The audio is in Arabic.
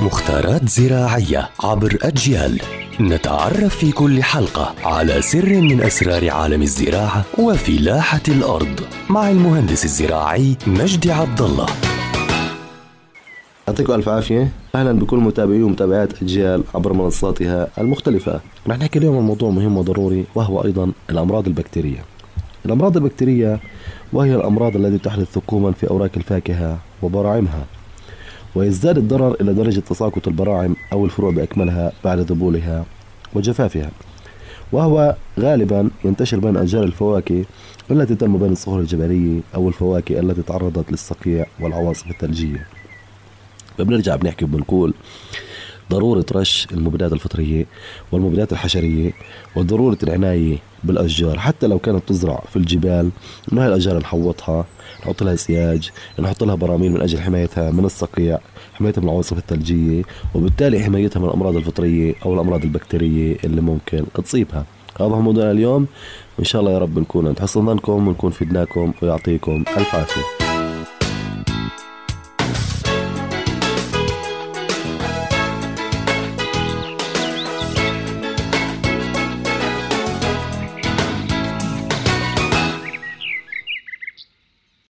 مختارات زراعية عبر أجيال. نتعرف في كل حلقة على سر من أسرار عالم الزراعة وفلاحة الأرض. مع المهندس الزراعي مجدي عبد الله يعطيكم ألف عافية. أهلا بكل متابعي ومتابعات أجيال عبر منصاتها المختلفة. رح نحكي اليوم عن موضوع مهم وضروري وهو أيضا الأمراض البكتيرية. الأمراض البكتيرية وهي الأمراض التي تحدث ثقوما في أوراق الفاكهة وبراعمها. ويزداد الضرر إلى درجة تساقط البراعم أو الفروع بأكملها بعد ذبولها وجفافها. وهو غالبا ينتشر بين أشجار الفواكه التي تنمو بين الصخور الجبلية أو الفواكه التي تعرضت للصقيع والعواصف الثلجية. فبنرجع بنحكي وبنقول ضرورة رش المبيدات الفطرية والمبيدات الحشرية وضرورة العناية بالأشجار. حتى لو كانت تزرع في الجبال إنه هاي الأشجار نحوطها؟ نحط لها سياج نحط لها براميل من أجل حمايتها من الصقيع حمايتها من العواصف الثلجية وبالتالي حمايتها من الأمراض الفطرية أو الأمراض البكتيرية اللي ممكن تصيبها. هذا هو موضوعنا اليوم. وإن شاء الله يا رب نكون عند حسن ظنكم ونكون فدناكم ويعطيكم ألف عافية.